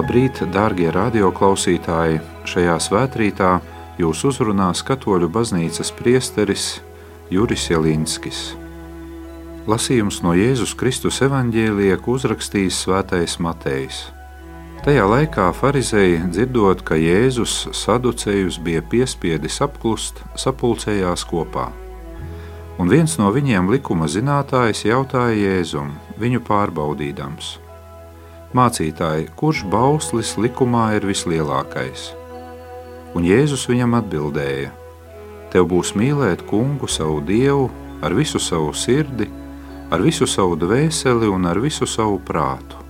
Labrīt, dārgie radioklausītāji! Šajā svētkrītā jūs uzrunās Katoļu baznīcas priesteris Juris Jelinskis. Lasījums no Jēzus Kristus evanģēlija uzrakstījis Svētais Matejs. Tajā laikā farizēji dzirdot, ka Jēzus saducējus bija piespiedis apklust, sapulcējās kopā. Un viens no viņiem likuma zinātājs jautāja Jēzum, viņu pārbaudīdams – Mācītāji, kurš bauslis likumā ir vislielākais? Un Jēzus viņam atbildēja: Tev būs mīlēt kungu savu dievu ar visu savu sirdi, ar visu savu dvēseli un ar visu savu prātu.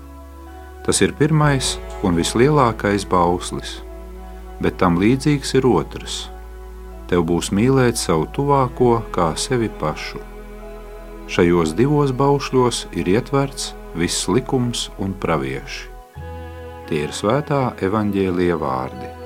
Tas ir pirmais un vislielākais bauslis, bet tam līdzīgs ir otrs. Tev būs mīlēt savu tuvāko kā sevi pašu. Šajos divos baušļos ir ietverts viss likums un pravieši. Tie ir svētā evaņģēlie vārdi.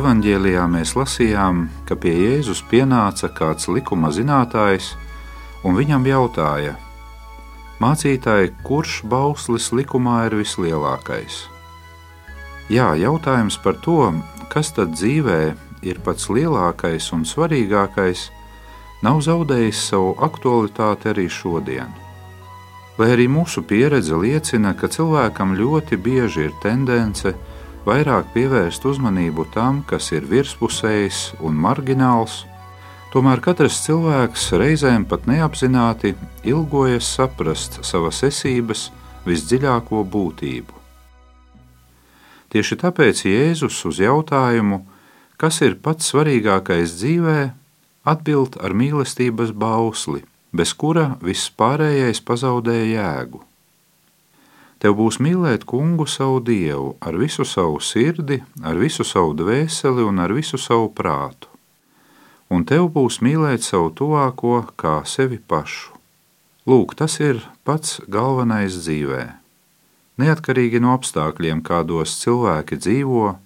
Evanģēlijā mēs lasījām, ka pie Jēzus pienāca kāds likuma zinātājs un viņam jautāja: Mācītāji, kurš bauslis likumā ir vislielākais? Jā, jautājums par to, kas tad dzīvē ir pats lielākais un svarīgākais, nav zaudējis savu aktualitāti arī šodien. Lai arī mūsu pieredze liecina, ka cilvēkam ļoti bieži ir tendence vairāk pievērst uzmanību tam, kas ir virspusējs un margināls, tomēr katrs cilvēks reizēm pat neapzināti ilgojas saprast savas esības visdziļāko būtību. Tieši tāpēc Jēzus uz jautājumu, kas ir pats svarīgākais dzīvē, atbild ar mīlestības bausli, bez kura viss pārējais pazaudēja jēgu. Tev būs mīlēt kungu savu dievu ar visu savu sirdi, ar visu savu dvēseli un ar visu savu prātu. Un tev būs mīlēt savu tuvāko kā sevi pašu. Lūk, tas ir pats galvenais dzīvē. Neatkarīgi no apstākļiem, kādos cilvēki dzīvo,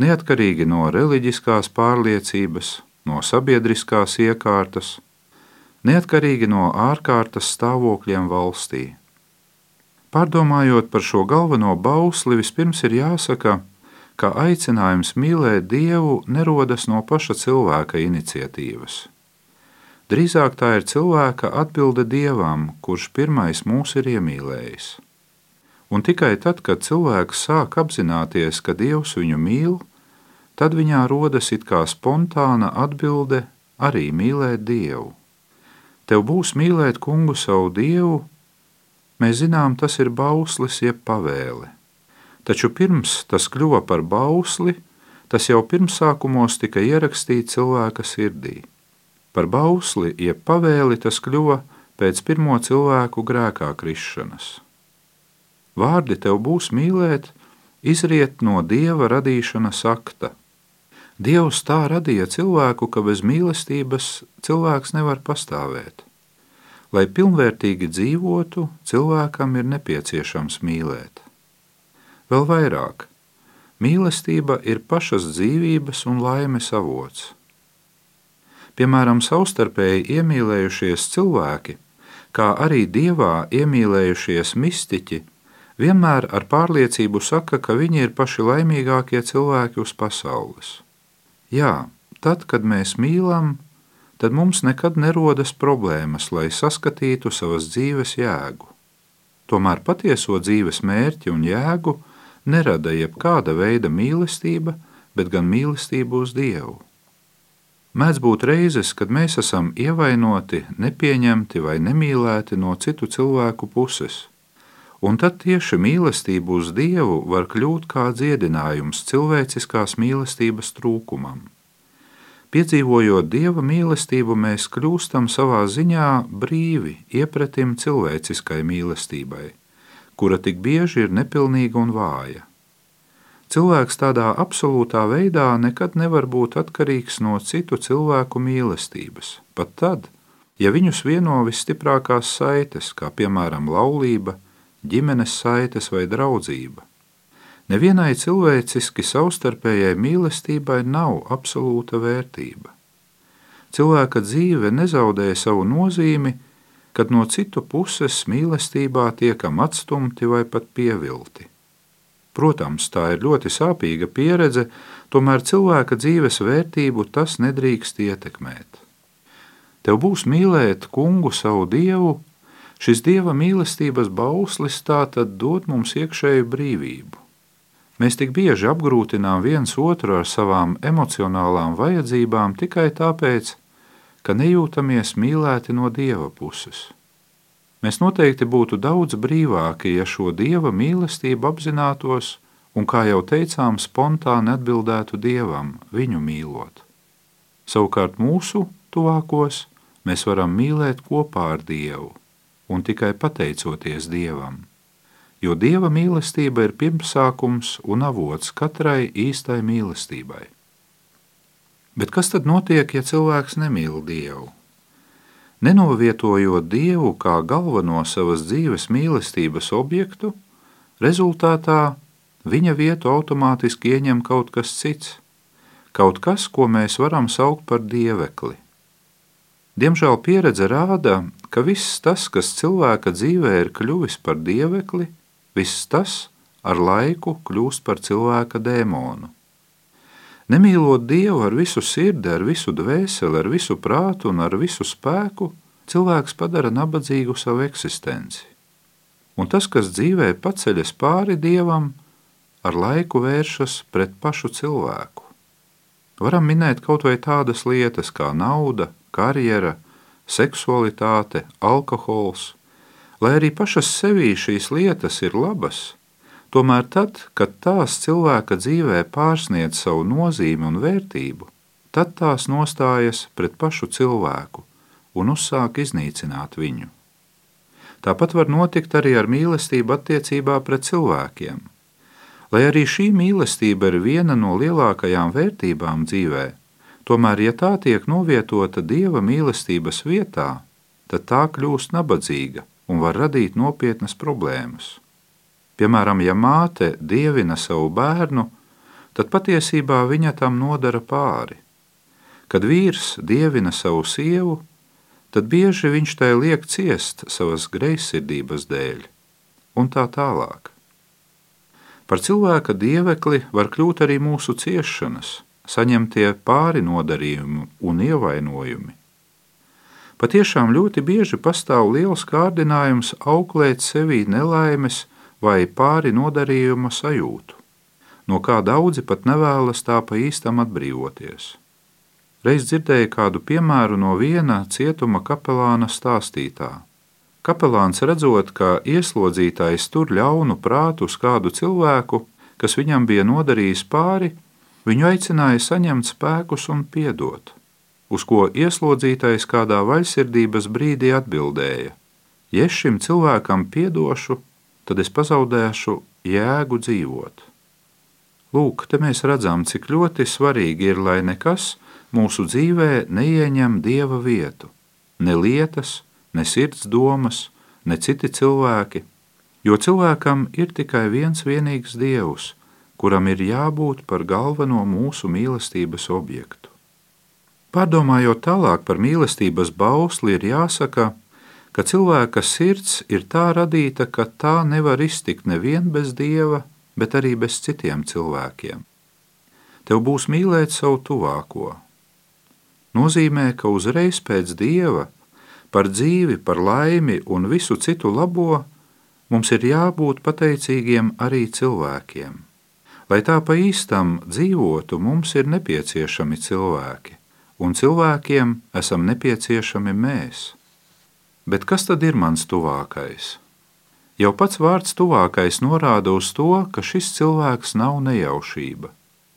neatkarīgi no reliģiskās pārliecības, no sabiedriskās iekārtas, neatkarīgi no ārkārtas stāvokļiem valstī Pārdomājot par šo galveno bausli, vispirms ir jāsaka, ka aicinājums mīlēt Dievu nerodas no paša cilvēka iniciatīvas. Drīzāk tā ir cilvēka atbilde Dievam, kurš pirmais mūs ir iemīlējis. Un tikai tad, kad cilvēks sāk apzināties, ka Dievs viņu mīl, tad viņā rodas it kā spontāna atbilde arī mīlēt Dievu. Tev būs mīlēt kungu savu Dievu Mēs zinām, tas ir bauslis jeb pavēle. Taču pirms tas kļuva par bausli, tas jau pirmsākumos tika ierakstīts cilvēka sirdī. Par bausli jeb pavēli tas kļuva pēc pirmo cilvēku grēkā krišanas. Vārdi tev būs mīlēt, izriet no dieva radīšanas akta. Dievs tā radīja cilvēku, ka bez mīlestības cilvēks nevar pastāvēt. Lai pilnvērtīgi dzīvotu, cilvēkam ir nepieciešams mīlēt. Vēl vairāk, mīlestība ir pašas dzīvības un laimes avots. Piemēram, savstarpēji iemīlējušies cilvēki, kā arī dievā iemīlējušies mistiķi, vienmēr ar pārliecību saka, ka viņi ir paši laimīgākie cilvēki uz pasaules. Jā, tad, kad mēs mīlam, tad mums nekad nerodas problēmas, lai saskatītu savas dzīves jēgu. Tomēr patieso dzīves mērķi un jēgu nerada jebkāda veida mīlestība, bet gan mīlestība uz Dievu. Mēdz būt reizes, kad mēs esam ievainoti, nepieņemti vai nemīlēti no citu cilvēku puses, un tad tieši mīlestība uz Dievu var kļūt kā dziedinājums cilvēciskās mīlestības trūkumam. Piedzīvojot dieva mīlestību, mēs kļūstam savā ziņā brīvi iepratim cilvēciskai mīlestībai, kura tik bieži ir nepilnīga un vāja. Cilvēks tādā absolūtā veidā nekad nevar būt atkarīgs no citu cilvēku mīlestības, pat tad, ja viņus vieno visstiprākās saites, kā piemēram laulība, ģimenes saites vai draudzība. Nevienai cilvēciski savstarpējai mīlestībai nav absolūta vērtība. Cilvēka dzīve nezaudē savu nozīmi, kad no citu puses mīlestībā tiekam atstumti vai pat pievilti. Protams, tā ir ļoti sāpīga pieredze, tomēr cilvēka dzīves vērtību tas nedrīkst ietekmēt. Tev būs mīlēt kungu savu dievu, šis dieva mīlestības bauslis tā tad dod mums iekšēju brīvību. Mēs tik bieži apgrūtinām viens otru ar savām emocionālām vajadzībām tikai tāpēc, ka nejūtamies mīlēti no dieva puses. Mēs noteikti būtu daudz brīvāki, ja šo dieva mīlestību apzinātos un, kā jau teicām, spontāni atbildētu dievam, viņu mīlot. Savukārt mūsu tuvākos mēs varam mīlēt kopā ar Dievu un tikai pateicoties Dievam. Jo Dieva mīlestība ir pirmsākums un avots katrai īstai mīlestībai. Bet kas tad notiek, ja cilvēks nemīl Dievu? Nenovietojot Dievu kā galveno savas dzīves mīlestības objektu, rezultātā viņa vietu automātiski ieņem kaut kas cits, kaut kas, ko mēs varam saukt par dievekli. Diemžēl pieredze rāda, ka viss tas, kas cilvēka dzīvē ir kļuvis par dievekli, viss tas ar laiku kļūst par cilvēka dēmonu. Nemīlot Dievu ar visu sirdi, ar visu dvēseli, ar visu prātu un ar visu spēku, cilvēks padara nabadzīgu savu eksistenci. Un tas, kas dzīvē paceļas pāri Dievam, ar laiku vēršas pret pašu cilvēku. Varam minēt kaut vai tādas lietas kā nauda, karjera, seksualitāte, alkohols, lai arī pašas sevī šīs lietas ir labas – Tomēr tad, kad tās cilvēka dzīvē pārsniedz savu nozīmi un vērtību, tad tās nostājas pret pašu cilvēku un uzsāk iznīcināt viņu. Tāpat var notikt arī ar mīlestību attiecībā pret cilvēkiem. Lai arī šī mīlestība ir viena no lielākajām vērtībām dzīvē, tomēr, ja tā tiek novietota dieva mīlestības vietā, tad tā kļūst nabadzīga un var radīt nopietnas problēmas. Piemēram, ja māte dievina savu bērnu, tad patiesībā viņa tam nodara pāri. Kad vīrs dievina savu sievu, tad bieži viņš tai liek ciest savas greizsirdības dēļ, un tā tālāk. Par cilvēka dievekli var kļūt arī mūsu ciešanas, saņemtie pāri nodarījumi un ievainojumi. Patiešām ļoti bieži pastāv liels kārdinājums auklēt sevī nelaimes, vai pāri nodarījuma sajūtu, no kā daudzi pat nevēlas tā pa īstam atbrīvoties. Reiz dzirdēju kādu piemēru no viena cietuma kapelāna stāstītā. Kapelāns redzot, ka ieslodzītājs tur ļaunu prātu uz kādu cilvēku, kas viņam bija nodarījis pāri, viņu aicināja saņemt spēkus un piedot, uz ko ieslodzītais kādā vaļsirdības brīdī atbildēja: Ja šim cilvēkam piedošu, tad es pazaudēšu jēgu dzīvot. Lūk, te mēs redzam, cik ļoti svarīgi ir, lai nekas mūsu dzīvē neieņem dieva vietu, ne lietas, ne sirds domas, ne citi cilvēki, jo cilvēkam ir tikai viens vienīgs dievs, kuram ir jābūt par galveno mūsu mīlestības objektu. Pārdomājot tālāk par mīlestības bausli, ir jāsaka, ka ka cilvēka sirds ir tā radīta, ka tā nevar iztikt nevien bez dieva, bet arī bez citiem cilvēkiem. Tev būs mīlēt savu tuvāko. Nozīmē, ka uzreiz pēc dieva, par dzīvi, par laimi un visu citu labo, mums ir jābūt pateicīgiem arī cilvēkiem. Lai tā pa īstam dzīvotu, mums ir nepieciešami cilvēki, un cilvēkiem esam nepieciešami mēs. Bet kas tad ir mans tuvākais? Jau pats vārds tuvākais norāda uz to, ka šis cilvēks nav nejaušība.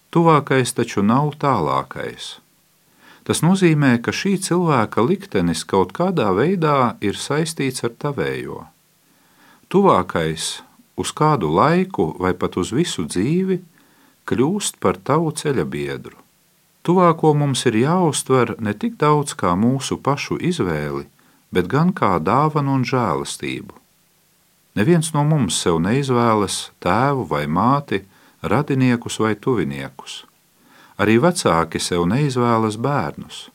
Tuvākais taču nav tālākais. Tas nozīmē, ka šī cilvēka liktenis kaut kādā veidā ir saistīts ar tavējo. Tuvākais uz kādu laiku vai pat uz visu dzīvi, kļūst par tavu ceļabiedru. Tuvāko mums ir jāuztver ne tik daudz kā mūsu pašu izvēli, bet gan kā dāvanu un žēlastību. Neviens no mums sev neizvēlas tēvu vai māti, radiniekus vai tuviniekus. Arī vecāki sev neizvēlas bērnus.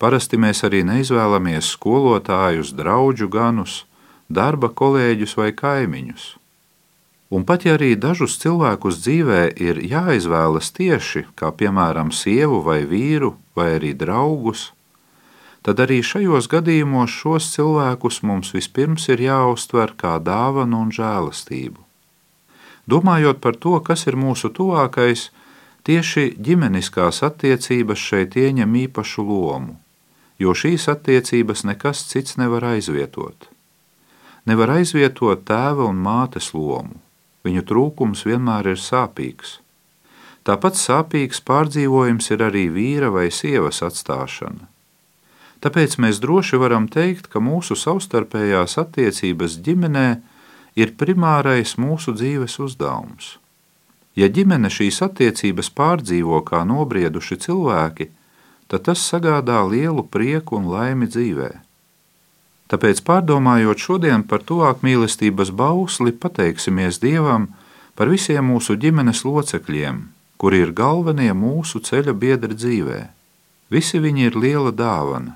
Parasti mēs arī neizvēlamies skolotājus, draugu ganus, darba kolēģus vai kaimiņus. Un pat ja arī dažus cilvēkus dzīvē ir jāizvēlas tieši, kā piemēram sievu vai vīru, vai arī draugus, tad arī šajos gadījumos šos cilvēkus mums vispirms ir jāuztver kā dāvanu un žēlastību. Domājot par to, kas ir mūsu tuvākais, tieši ģimeniskās attiecības šeit ieņem īpašu lomu, jo šīs attiecības nekas cits nevar aizvietot. Nevar aizvietot tēva un mātes lomu, viņu trūkums vienmēr ir sāpīgs. Tāpat sāpīgs pārdzīvojums ir arī vīra vai sievas atstāšana. Tāpēc mēs droši varam teikt, ka mūsu savstarpējās attiecības ģimenē ir primārais mūsu dzīves uzdevums. Ja ģimene šīs attiecības pārdzīvo kā nobrieduši cilvēki, tad tas sagādā lielu prieku un laimi dzīvē. Tāpēc, pārdomājot šodien par tuvāk mīlestības bausli, pateiksimies Dievam par visiem mūsu ģimenes locekļiem, kuri ir galvenie mūsu ceļa biedri dzīvē. Visi viņi ir liela dāvana.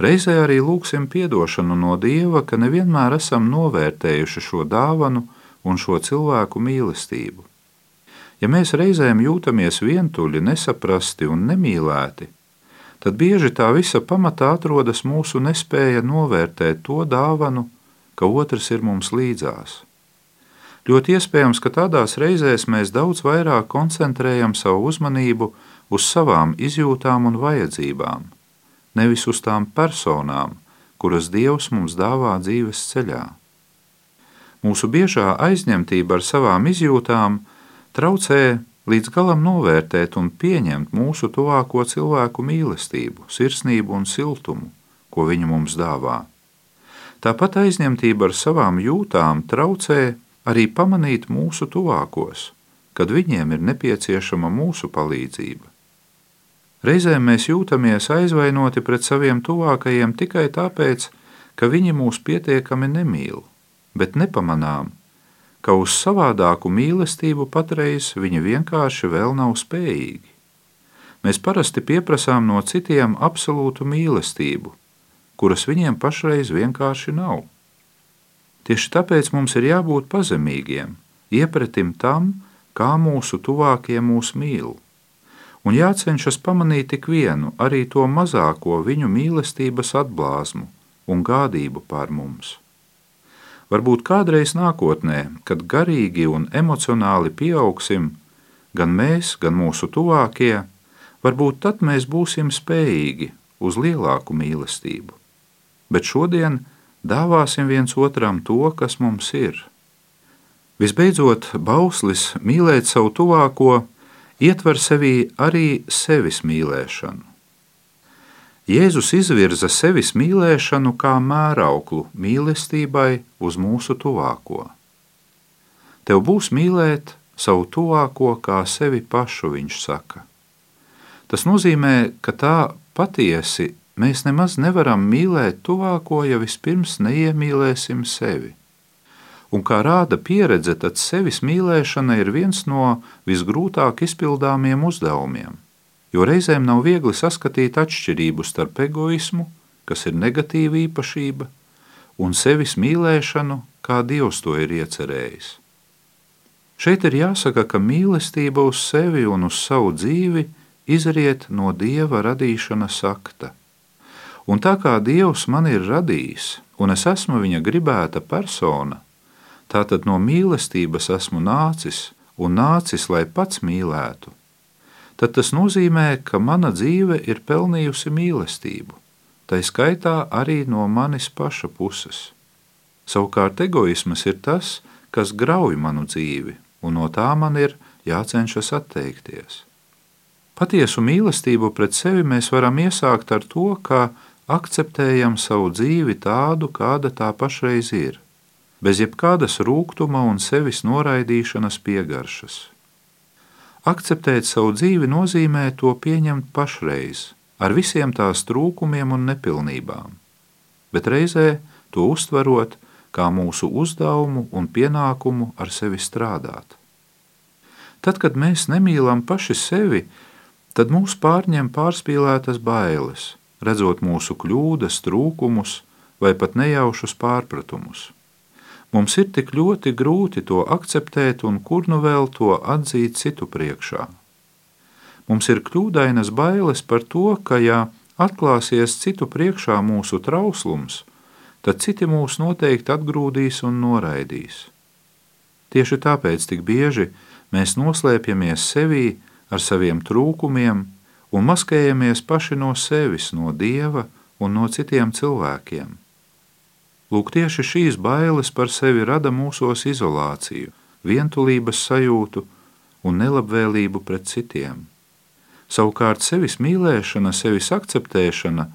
Reizē arī lūgsim atdošanu no Dieva, ka nevienmēr esam novērtējuši šo dāvanu un šo cilvēku mīlestību. Ja mēs reizēm jūtamies vientuļi, nesaprasti un nemīlēti, tad bieži tā visa pamatā atrodas mūsu nespēja novērtēt to dāvanu, ka otrs ir mums līdzās. Ļoti iespējams, ka tādās reizēs mēs daudz vairāk koncentrējam savu uzmanību uz savām izjūtām un vajadzībām nevis uz tām personām, kuras Dievs mums dāvā dzīves ceļā. Mūsu biežā aizņemtība ar savām izjūtām traucē līdz galam novērtēt un pieņemt mūsu tuvāko cilvēku mīlestību, sirsnību un siltumu, ko viņi mums dāvā. Tāpat aizņemtība ar savām jūtām traucē arī pamanīt mūsu tuvākos, kad viņiem ir nepieciešama mūsu palīdzība. Reizēm mēs jūtamies aizvainoti pret saviem tuvākajiem tikai tāpēc, ka viņi mūs pietiekami nemīl, bet nepamanām, ka uz savādāku mīlestību patreiz viņi vienkārši vēl nav spējīgi. Mēs parasti pieprasām no citiem absolūtu mīlestību, kuras viņiem pašreiz vienkārši nav. Tieši tāpēc mums ir jābūt pazemīgiem, iepratim tam, kā mūsu tuvākie mūs mīl un jācenšas pamanīt tik vienu, arī to mazāko viņu mīlestības atblāzmu un gādību pār mums. Varbūt kādreiz nākotnē, kad garīgi un emocionāli pieaugsim, gan mēs, gan mūsu tuvākie, varbūt tad mēs būsim spējīgi uz lielāku mīlestību. Bet šodien dāvāsim viens otram to, kas mums ir. Visbeidzot, bauslis mīlēt savu tuvāko ietver sevī arī sevis mīlēšanu. Jēzus izvirza sevis mīlēšanu kā mērauklu mīlestībai uz mūsu tuvāko. Tev būs mīlēt savu tuvāko kā sevi pašu, viņš saka. Tas nozīmē, ka tā patiesi mēs nemaz nevaram mīlēt tuvāko, ja vispirms neiemīlēsim sevi. Un kā rāda pieredze, tad sevis mīlēšana ir viens no visgrūtāk izpildāmiem uzdevumiem, jo reizēm nav viegli saskatīt atšķirību starp egoismu, kas ir negatīva īpašība, un sevis mīlēšanu, kā Dievs to ir iecerējis. Šeit ir jāsaka, ka mīlestība uz sevi un uz savu dzīvi izriet no Dieva radīšanas akta. Un tā kā Dievs man ir radījis, un es esmu viņa gribēta persona, Tātad no mīlestības esmu nācis un nācis, lai pats mīlētu. Tad tas nozīmē, ka mana dzīve ir pelnījusi mīlestību, tai skaitā arī no manis paša puses. Savukārt egoisms ir tas, kas grauj manu dzīvi, un no tā man ir jācenšas atteikties. Patiesu mīlestību pret sevi mēs varam iesākt ar to, ka akceptējam savu dzīvi tādu, kāda tā pašreiz ir bez jebkādas rūkuma un sevis noraidīšanas piegaršas. Akceptēt savu dzīvi nozīmē to pieņemt pašreiz, ar visiem tās trūkumiem un nepilnībām, bet reizē to uztverot kā mūsu uzdevumu un pienākumu ar sevi strādāt. Tad, kad mēs nemīlam paši sevi, tad mūs pārņem pārspīlētas bailes, redzot mūsu kļūdas, trūkumus vai pat nejaušus pārpratumus. Mums ir tik ļoti grūti to akceptēt un kur nu vēl to atzīt citu priekšā. Mums ir kļūdainas bailes par to, ka, ja atklāsies citu priekšā mūsu trauslums, tad citi mūs noteikti atgrūdīs un noraidīs. Tieši tāpēc tik bieži mēs noslēpjamies sevī ar saviem trūkumiem un maskējamies paši no sevis, no dieva un no citiem cilvēkiem. Lūk, tieši šīs bailes par sevi rada mūsos izolāciju, vientulības sajūtu un nelabvēlību pret citiem. Savukārt sevis mīlēšana, sevis akceptēšana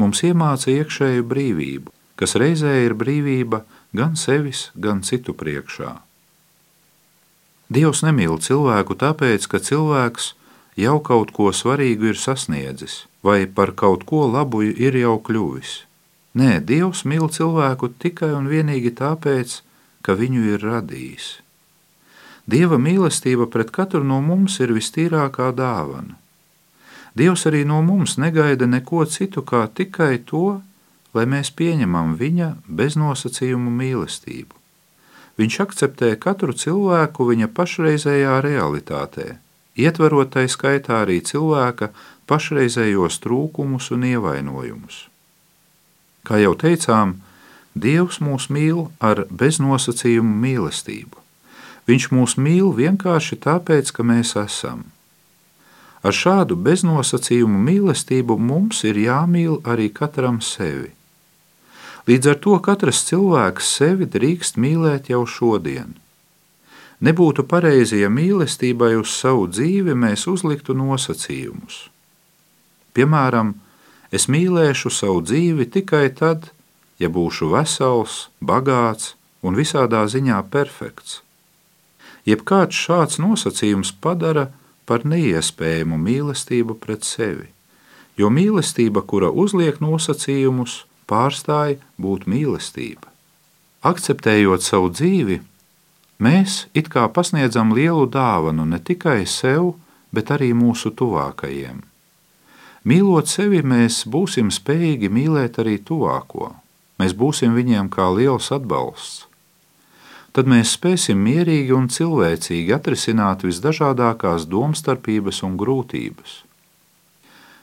mums iemāca iekšēju brīvību, kas reizē ir brīvība gan sevis, gan citu priekšā. Dievs nemīl cilvēku tāpēc, ka cilvēks jau kaut ko svarīgu ir sasniedzis, vai par kaut ko labu ir jau kļuvis. Nē, Dievs mīl cilvēku tikai un vienīgi tāpēc, ka viņu ir radījis. Dieva mīlestība pret katru no mums ir vistīrākā dāvana. Dievs arī no mums negaida neko citu kā tikai to, lai mēs pieņemam viņa beznosacījumu mīlestību. Viņš akceptē katru cilvēku viņa pašreizējā realitātē, ietverot tai skaitā arī cilvēka pašreizējos trūkumus un ievainojumus. Kā jau teicām, Dievs mūs mīl ar beznosacījumu mīlestību. Viņš mūs mīl vienkārši tāpēc, ka mēs esam. Ar šādu beznosacījumu mīlestību mums ir jāmīl arī katram sevi. Līdz ar to katrs cilvēks sevi drīkst mīlēt jau šodien. Nebūtu pareizi, ja mīlestībai uz savu dzīvi mēs uzliktu nosacījumus. Piemēram, Es mīlēšu savu dzīvi tikai tad, ja būšu vesels, bagāts un visādā ziņā perfekts. Jebkāds šāds nosacījums padara par neiespējamu mīlestību pret sevi, jo mīlestība, kura uzliek nosacījumus, pārstāja būt mīlestība. Akceptējot savu dzīvi, mēs it kā pasniedzam lielu dāvanu ne tikai sev, bet arī mūsu tuvākajiem. Mīlot sevi, mēs būsim spējīgi mīlēt arī tuvāko. Mēs būsim viņiem kā liels atbalsts. Tad mēs spēsim mierīgi un cilvēcīgi atrisināt visdažādākās domstarpības un grūtības.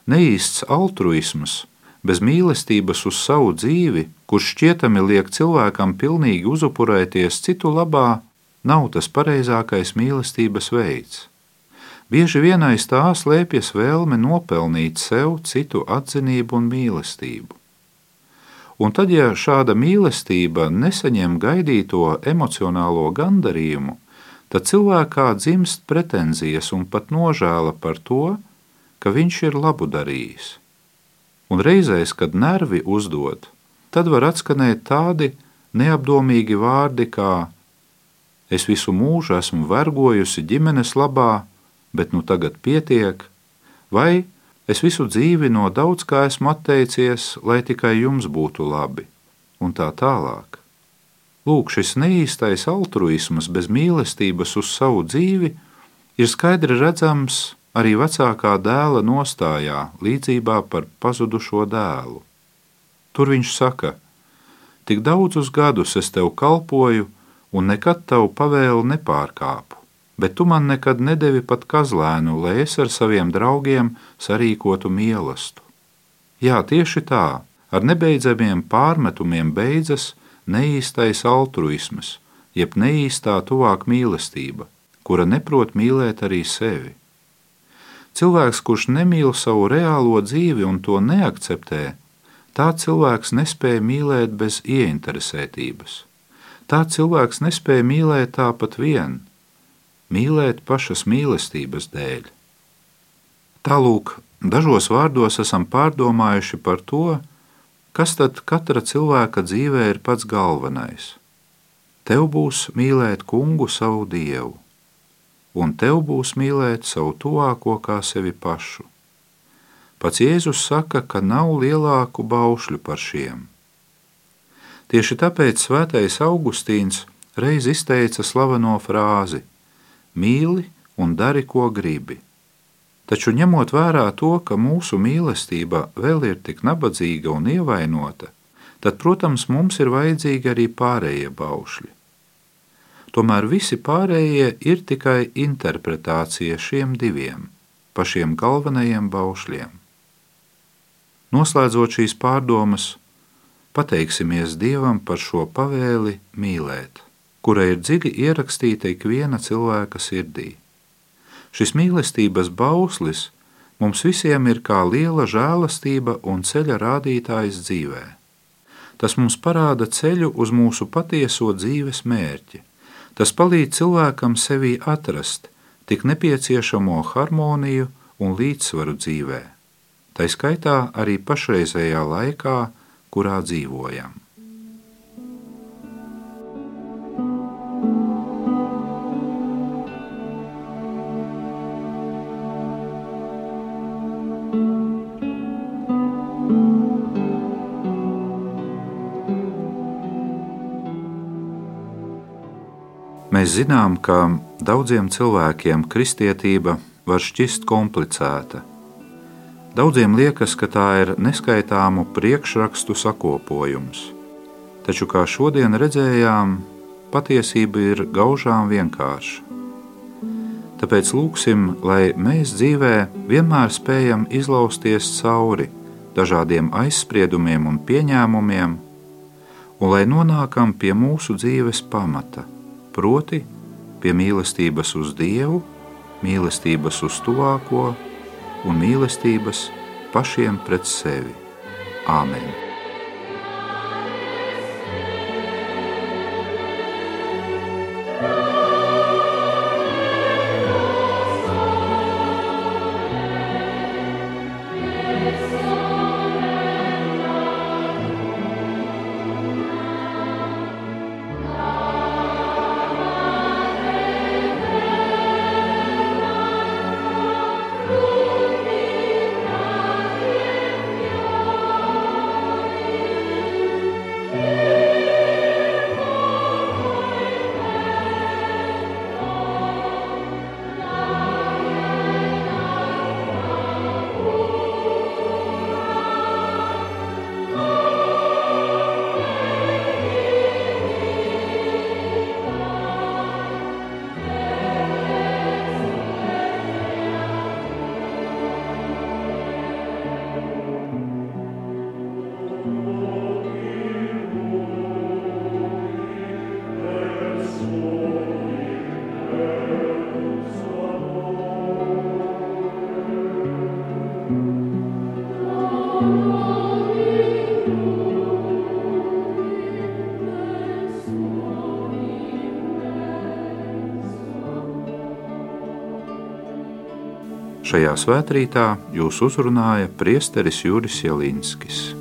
Neīsts altruisms, bez mīlestības uz savu dzīvi, kurš šķietami liek cilvēkam pilnīgi uzupurēties citu labā, nav tas pareizākais mīlestības veids. Bieži vien aiz tā slēpjas vēlme nopelnīt sev citu atzinību un mīlestību. Un tad, ja šāda mīlestība nesaņem gaidīto emocionālo gandarījumu, tad cilvēkā dzimst pretenzijas un pat nožēla par to, ka viņš ir labu darījis. Un reizēs, kad nervi uzdod, tad var atskanēt tādi neapdomīgi vārdi kā: Es visu mūžu esmu vergojusi ģimenes labā, bet nu tagad pietiek, vai es visu dzīvi no daudz kā esmu atteicies, lai tikai jums būtu labi, un tā tālāk. Lūk, šis neīstais altruisms bez mīlestības uz savu dzīvi ir skaidri redzams arī vecākā dēla nostājā, līdzībā par pazudušo dēlu. Tur viņš saka: Tik daudzus gadus es tev kalpoju, un nekad tavu pavēlu nepārkāpu bet tu man nekad nedevi pat kazlēnu, lai es ar saviem draugiem sarīkotu mīlestību. Jā, tieši tā, ar nebeidzamiem pārmetumiem beidzas neīstais altruisms, jeb neīstā tuvāk mīlestība, kura neprot mīlēt arī sevi. Cilvēks, kurš nemīl savu reālo dzīvi un to neakceptē, tā cilvēks nespēja mīlēt bez ieinteresētības. Tā cilvēks nespēja mīlēt tāpat vien, mīlēt pašas mīlestības dēļ. Tālūk, dažos vārdos esam pārdomājuši par to, kas tad katra cilvēka dzīvē ir pats galvenais. tev būs mīlēt kungu savu dievu, un tev būs mīlēt savu tuvāko kā sevi pašu. Pats Jēzus saka, ka nav lielāku baušļu par šiem. Tieši tāpēc svētais Augustīns reiz izteica slaveno frāzi: Mīli un dari, ko gribi. Taču ņemot vērā to, ka mūsu mīlestība vēl ir tik nabadzīga un ievainota, tad, protams, mums ir vajadzīgi arī pārējie baušļi. Tomēr visi pārējie ir tikai interpretācija šiem diviem, pašiem galvenajiem baušļiem. Noslēdzot šīs pārdomas, pateiksimies Dievam par šo pavēli mīlēt, kura ir dziļi ierakstīta ikviena cilvēka sirdī. Šis mīlestības bauslis mums visiem ir kā liela žēlastība un ceļa rādītājs dzīvē. Tas mums parāda ceļu uz mūsu patieso dzīves mērķi. Tas palīdz cilvēkam sevī atrast tik nepieciešamo harmoniju un līdzsvaru dzīvēm tā skaitā arī pašreizējā laikā, kurā dzīvojam. Mēs zinām, ka daudziem cilvēkiem kristietība var šķist komplicēta, Daudziem liekas, ka tā ir neskaitāmu priekšrakstu sakopojums. Taču, kā šodien redzējām, patiesība ir gaužām vienkārša. Tāpēc lūksim, lai mēs dzīvē vienmēr spējam izlausties cauri dažādiem aizspriedumiem un pieņēmumiem, un lai nonākam pie mūsu dzīves pamata, proti, pie mīlestības uz Dievu, mīlestības uz tuvāko un mīlestības pašiem pret sevi. Āmen! Šajā svētkrītā jūs uzrunāja priesteris Juris Jelinskis.